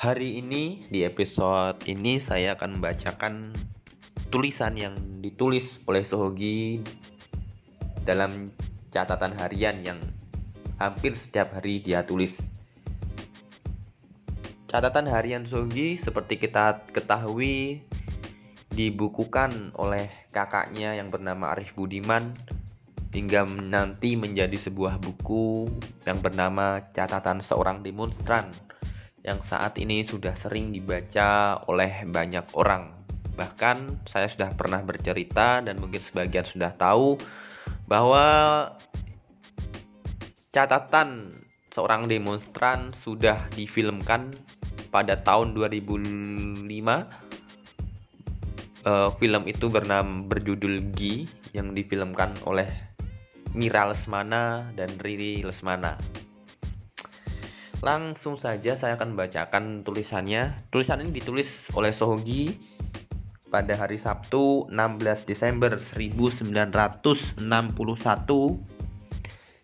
Hari ini di episode ini saya akan membacakan tulisan yang ditulis oleh Sohogi dalam catatan harian yang hampir setiap hari dia tulis. Catatan harian Sohogi seperti kita ketahui dibukukan oleh kakaknya yang bernama Arif Budiman hingga nanti menjadi sebuah buku yang bernama Catatan Seorang Demonstran yang saat ini sudah sering dibaca oleh banyak orang. Bahkan saya sudah pernah bercerita dan mungkin sebagian sudah tahu bahwa catatan seorang demonstran sudah difilmkan pada tahun 2005. Uh, film itu bernama berjudul Gi yang difilmkan oleh Mira Lesmana dan Riri Lesmana. Langsung saja saya akan membacakan tulisannya. Tulisan ini ditulis oleh Sohogi pada hari Sabtu 16 Desember 1961.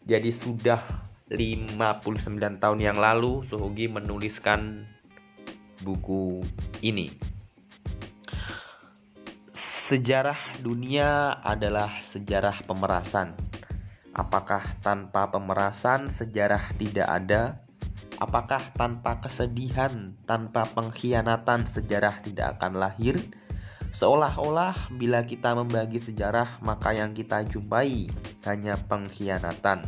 Jadi sudah 59 tahun yang lalu Sohogi menuliskan buku ini. Sejarah dunia adalah sejarah pemerasan. Apakah tanpa pemerasan sejarah tidak ada? Apakah tanpa kesedihan, tanpa pengkhianatan sejarah tidak akan lahir? Seolah-olah bila kita membagi sejarah, maka yang kita jumpai hanya pengkhianatan.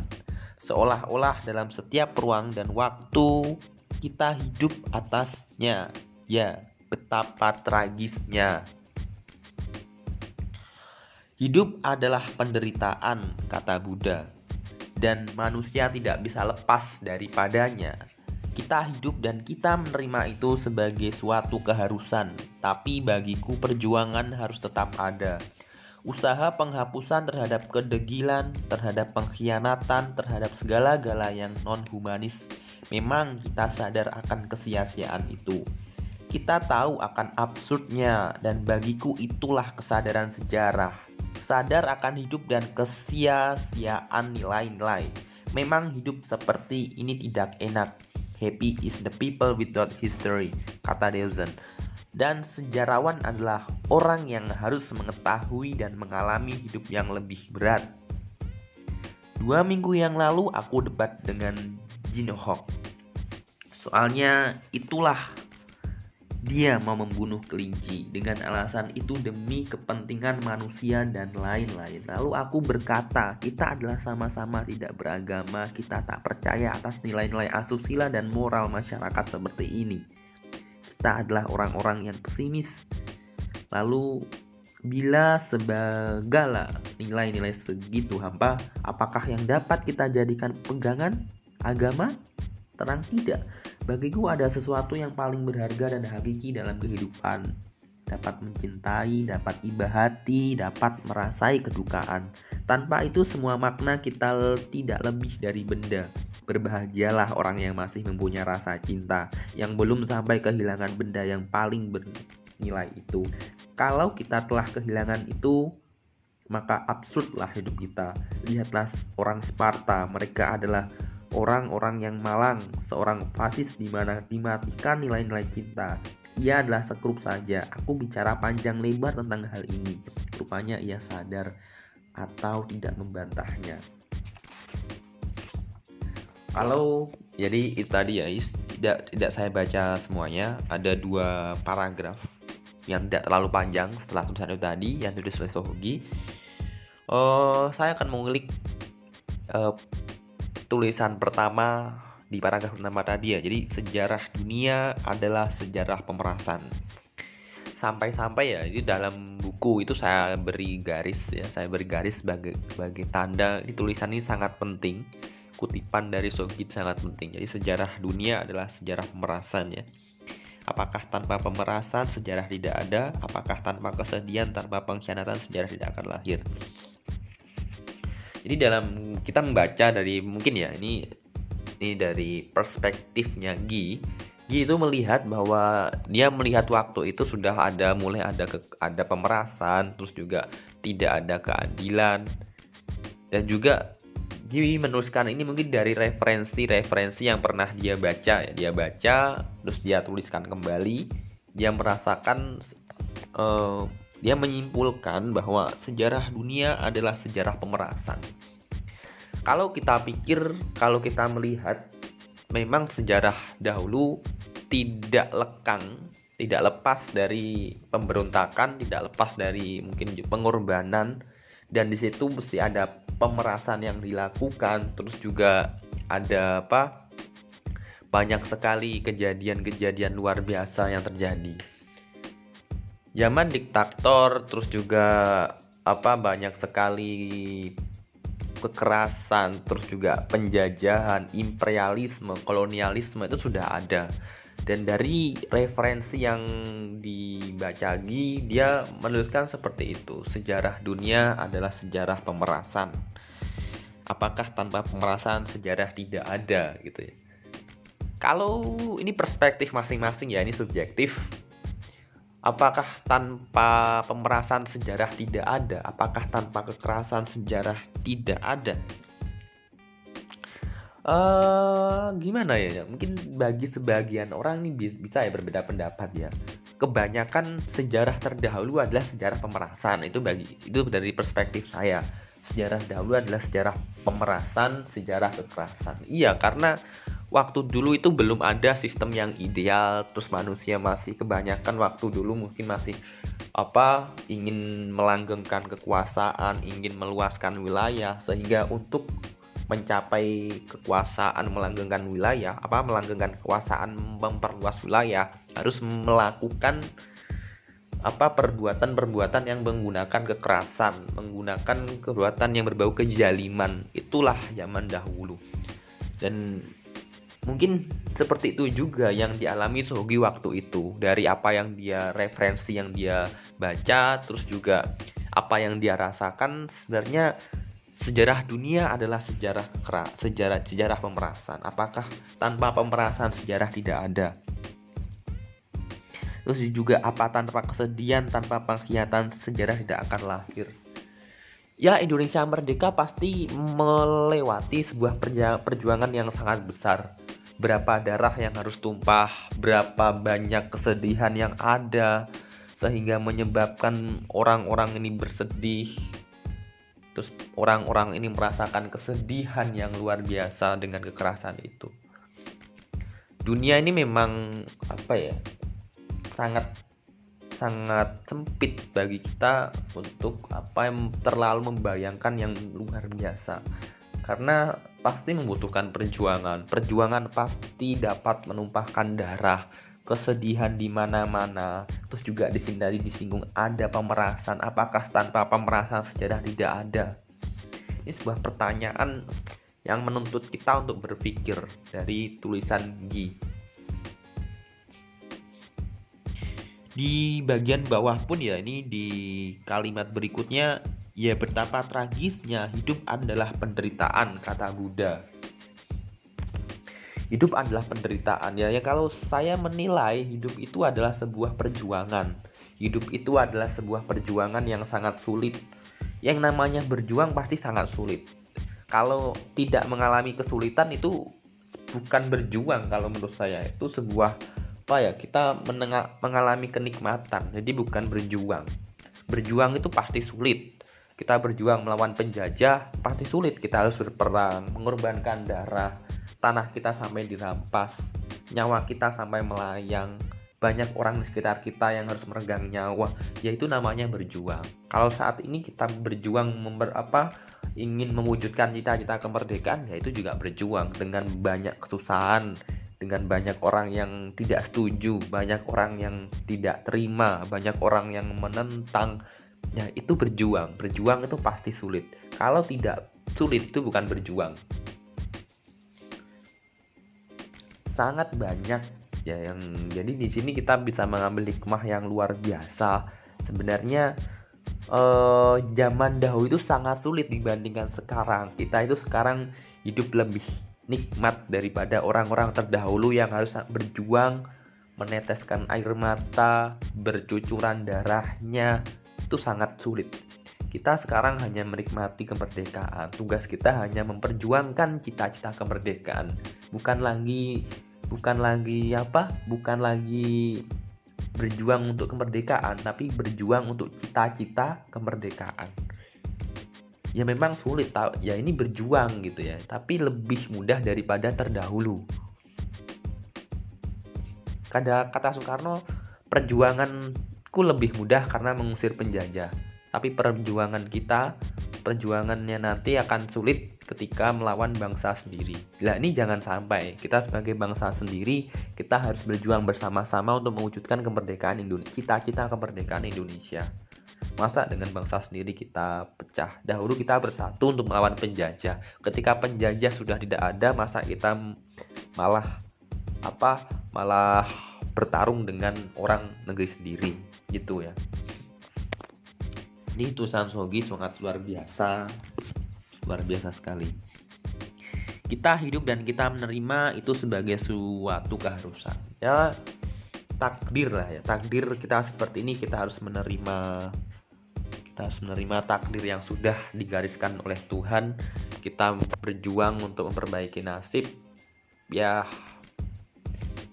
Seolah-olah dalam setiap ruang dan waktu kita hidup atasnya. Ya, betapa tragisnya. Hidup adalah penderitaan, kata Buddha, dan manusia tidak bisa lepas daripadanya. Kita hidup dan kita menerima itu sebagai suatu keharusan, tapi bagiku perjuangan harus tetap ada. Usaha penghapusan terhadap kedegilan, terhadap pengkhianatan, terhadap segala-gala yang non-humanis, memang kita sadar akan kesia-siaan itu. Kita tahu akan absurdnya, dan bagiku itulah kesadaran sejarah. Sadar akan hidup dan kesia-siaan nilai-nilai. Memang hidup seperti ini tidak enak, Happy is the people without history, kata Deleuze. Dan sejarawan adalah orang yang harus mengetahui dan mengalami hidup yang lebih berat. Dua minggu yang lalu aku debat dengan Jin Hock. Soalnya itulah dia mau membunuh kelinci dengan alasan itu demi kepentingan manusia dan lain-lain. Lalu aku berkata, kita adalah sama-sama tidak beragama, kita tak percaya atas nilai-nilai asusila dan moral masyarakat seperti ini. Kita adalah orang-orang yang pesimis. Lalu bila sebagala nilai-nilai segitu hampa, apakah yang dapat kita jadikan pegangan agama? Terang tidak. Bagiku ada sesuatu yang paling berharga dan hakiki dalam kehidupan. Dapat mencintai, dapat iba hati, dapat merasai kedukaan. Tanpa itu semua makna kita tidak lebih dari benda. Berbahagialah orang yang masih mempunyai rasa cinta, yang belum sampai kehilangan benda yang paling bernilai itu. Kalau kita telah kehilangan itu, maka absurdlah hidup kita. Lihatlah orang Sparta, mereka adalah orang-orang yang malang, seorang fasis di mana dimatikan nilai-nilai cinta. Ia adalah sekrup saja. Aku bicara panjang lebar tentang hal ini. Rupanya ia sadar atau tidak membantahnya. Kalau jadi itu tadi ya, tidak tidak saya baca semuanya. Ada dua paragraf yang tidak terlalu panjang setelah tulisan itu tadi yang tulis oleh Sohogi. Uh, saya akan mengulik uh, tulisan pertama di paragraf pertama tadi ya. Jadi sejarah dunia adalah sejarah pemerasan. Sampai-sampai ya itu dalam buku itu saya beri garis ya, saya beri garis sebagai sebagai tanda di tulisan ini sangat penting. Kutipan dari Sogit sangat penting. Jadi sejarah dunia adalah sejarah pemerasan ya. Apakah tanpa pemerasan sejarah tidak ada? Apakah tanpa kesedihan, tanpa pengkhianatan sejarah tidak akan lahir? Jadi dalam kita membaca dari mungkin ya ini ini dari perspektifnya Gi. Gi itu melihat bahwa dia melihat waktu itu sudah ada mulai ada ke, ada pemerasan, terus juga tidak ada keadilan dan juga Dia menuliskan ini mungkin dari referensi-referensi yang pernah dia baca ya. Dia baca terus dia tuliskan kembali. Dia merasakan uh, dia menyimpulkan bahwa sejarah dunia adalah sejarah pemerasan. Kalau kita pikir, kalau kita melihat memang sejarah dahulu tidak lekang, tidak lepas dari pemberontakan, tidak lepas dari mungkin pengorbanan. Dan di situ mesti ada pemerasan yang dilakukan terus juga ada apa? Banyak sekali kejadian-kejadian luar biasa yang terjadi zaman diktator terus juga apa banyak sekali kekerasan terus juga penjajahan imperialisme kolonialisme itu sudah ada. Dan dari referensi yang dibaca lagi dia menuliskan seperti itu. Sejarah dunia adalah sejarah pemerasan. Apakah tanpa pemerasan sejarah tidak ada gitu ya. Kalau ini perspektif masing-masing ya ini subjektif apakah tanpa pemerasan sejarah tidak ada? Apakah tanpa kekerasan sejarah tidak ada? Uh, gimana ya mungkin bagi sebagian orang ini bisa ya berbeda pendapat ya. Kebanyakan sejarah terdahulu adalah sejarah pemerasan. Itu bagi itu dari perspektif saya. Sejarah dahulu adalah sejarah pemerasan sejarah kekerasan. Iya karena waktu dulu itu belum ada sistem yang ideal terus manusia masih kebanyakan waktu dulu mungkin masih apa ingin melanggengkan kekuasaan ingin meluaskan wilayah sehingga untuk mencapai kekuasaan melanggengkan wilayah apa melanggengkan kekuasaan memperluas wilayah harus melakukan apa perbuatan-perbuatan yang menggunakan kekerasan, menggunakan perbuatan yang berbau kejaliman. Itulah zaman dahulu. Dan mungkin seperti itu juga yang dialami Sogi waktu itu dari apa yang dia referensi yang dia baca terus juga apa yang dia rasakan sebenarnya sejarah dunia adalah sejarah sejarah sejarah pemerasan. Apakah tanpa pemerasan sejarah tidak ada? Terus juga apa tanpa kesedihan, tanpa pengkhianatan sejarah tidak akan lahir. Ya Indonesia merdeka pasti melewati sebuah perjuangan yang sangat besar. Berapa darah yang harus tumpah, berapa banyak kesedihan yang ada sehingga menyebabkan orang-orang ini bersedih, terus orang-orang ini merasakan kesedihan yang luar biasa dengan kekerasan itu. Dunia ini memang apa ya sangat sangat sempit bagi kita untuk apa yang terlalu membayangkan yang luar biasa karena pasti membutuhkan perjuangan perjuangan pasti dapat menumpahkan darah kesedihan di mana-mana. Terus juga di tadi disinggung ada pemerasan. Apakah tanpa pemerasan sejarah tidak ada? Ini sebuah pertanyaan yang menuntut kita untuk berpikir dari tulisan Gi. Di bagian bawah pun ya ini di kalimat berikutnya ya betapa tragisnya hidup adalah penderitaan kata Buddha hidup adalah penderitaan ya. Ya kalau saya menilai hidup itu adalah sebuah perjuangan. Hidup itu adalah sebuah perjuangan yang sangat sulit. Yang namanya berjuang pasti sangat sulit. Kalau tidak mengalami kesulitan itu bukan berjuang kalau menurut saya itu sebuah apa ya kita mengalami kenikmatan jadi bukan berjuang berjuang itu pasti sulit kita berjuang melawan penjajah pasti sulit kita harus berperang mengorbankan darah tanah kita sampai dirampas, nyawa kita sampai melayang, banyak orang di sekitar kita yang harus meregang nyawa, yaitu namanya berjuang. Kalau saat ini kita berjuang member apa ingin mewujudkan cita-cita kemerdekaan, yaitu juga berjuang dengan banyak kesusahan, dengan banyak orang yang tidak setuju, banyak orang yang tidak terima, banyak orang yang menentang. Ya, itu berjuang. Berjuang itu pasti sulit. Kalau tidak sulit itu bukan berjuang. sangat banyak ya yang jadi di sini kita bisa mengambil hikmah yang luar biasa sebenarnya eh, zaman dahulu itu sangat sulit dibandingkan sekarang kita itu sekarang hidup lebih nikmat daripada orang-orang terdahulu yang harus berjuang meneteskan air mata bercucuran darahnya itu sangat sulit kita sekarang hanya menikmati kemerdekaan. Tugas kita hanya memperjuangkan cita-cita kemerdekaan, bukan lagi bukan lagi apa? Bukan lagi berjuang untuk kemerdekaan, tapi berjuang untuk cita-cita kemerdekaan. Ya memang sulit tahu, ya ini berjuang gitu ya, tapi lebih mudah daripada terdahulu. Kata kata Soekarno, perjuanganku lebih mudah karena mengusir penjajah tapi perjuangan kita perjuangannya nanti akan sulit ketika melawan bangsa sendiri. Nah ini jangan sampai kita sebagai bangsa sendiri kita harus berjuang bersama-sama untuk mewujudkan kemerdekaan Indonesia, cita-cita kemerdekaan Indonesia. Masa dengan bangsa sendiri kita pecah? Dahulu kita bersatu untuk melawan penjajah. Ketika penjajah sudah tidak ada, masa kita malah apa? Malah bertarung dengan orang negeri sendiri, gitu ya. Ini tulisan Sogi sangat luar biasa, luar biasa sekali. Kita hidup dan kita menerima itu sebagai suatu keharusan. Ya takdir lah ya, takdir kita seperti ini kita harus menerima kita harus menerima takdir yang sudah digariskan oleh Tuhan. Kita berjuang untuk memperbaiki nasib. Ya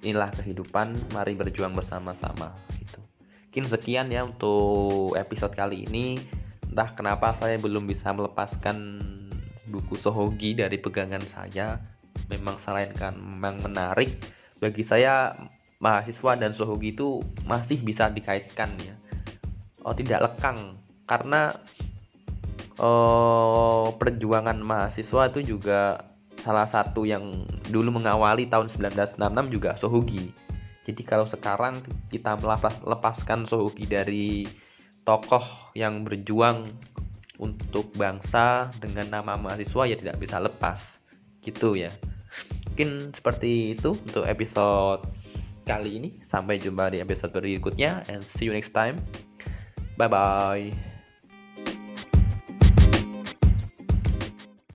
inilah kehidupan, mari berjuang bersama-sama. Mungkin sekian ya untuk episode kali ini. Entah kenapa saya belum bisa melepaskan buku Sohogi dari pegangan saya. Memang selain kan memang menarik bagi saya mahasiswa dan Sohogi itu masih bisa dikaitkan ya. Oh tidak lekang karena oh, perjuangan mahasiswa itu juga salah satu yang dulu mengawali tahun 1966 juga Sohogi jadi kalau sekarang kita melepaskan Sohugi dari tokoh yang berjuang untuk bangsa dengan nama mahasiswa ya tidak bisa lepas. Gitu ya. Mungkin seperti itu untuk episode kali ini. Sampai jumpa di episode berikutnya and see you next time. Bye bye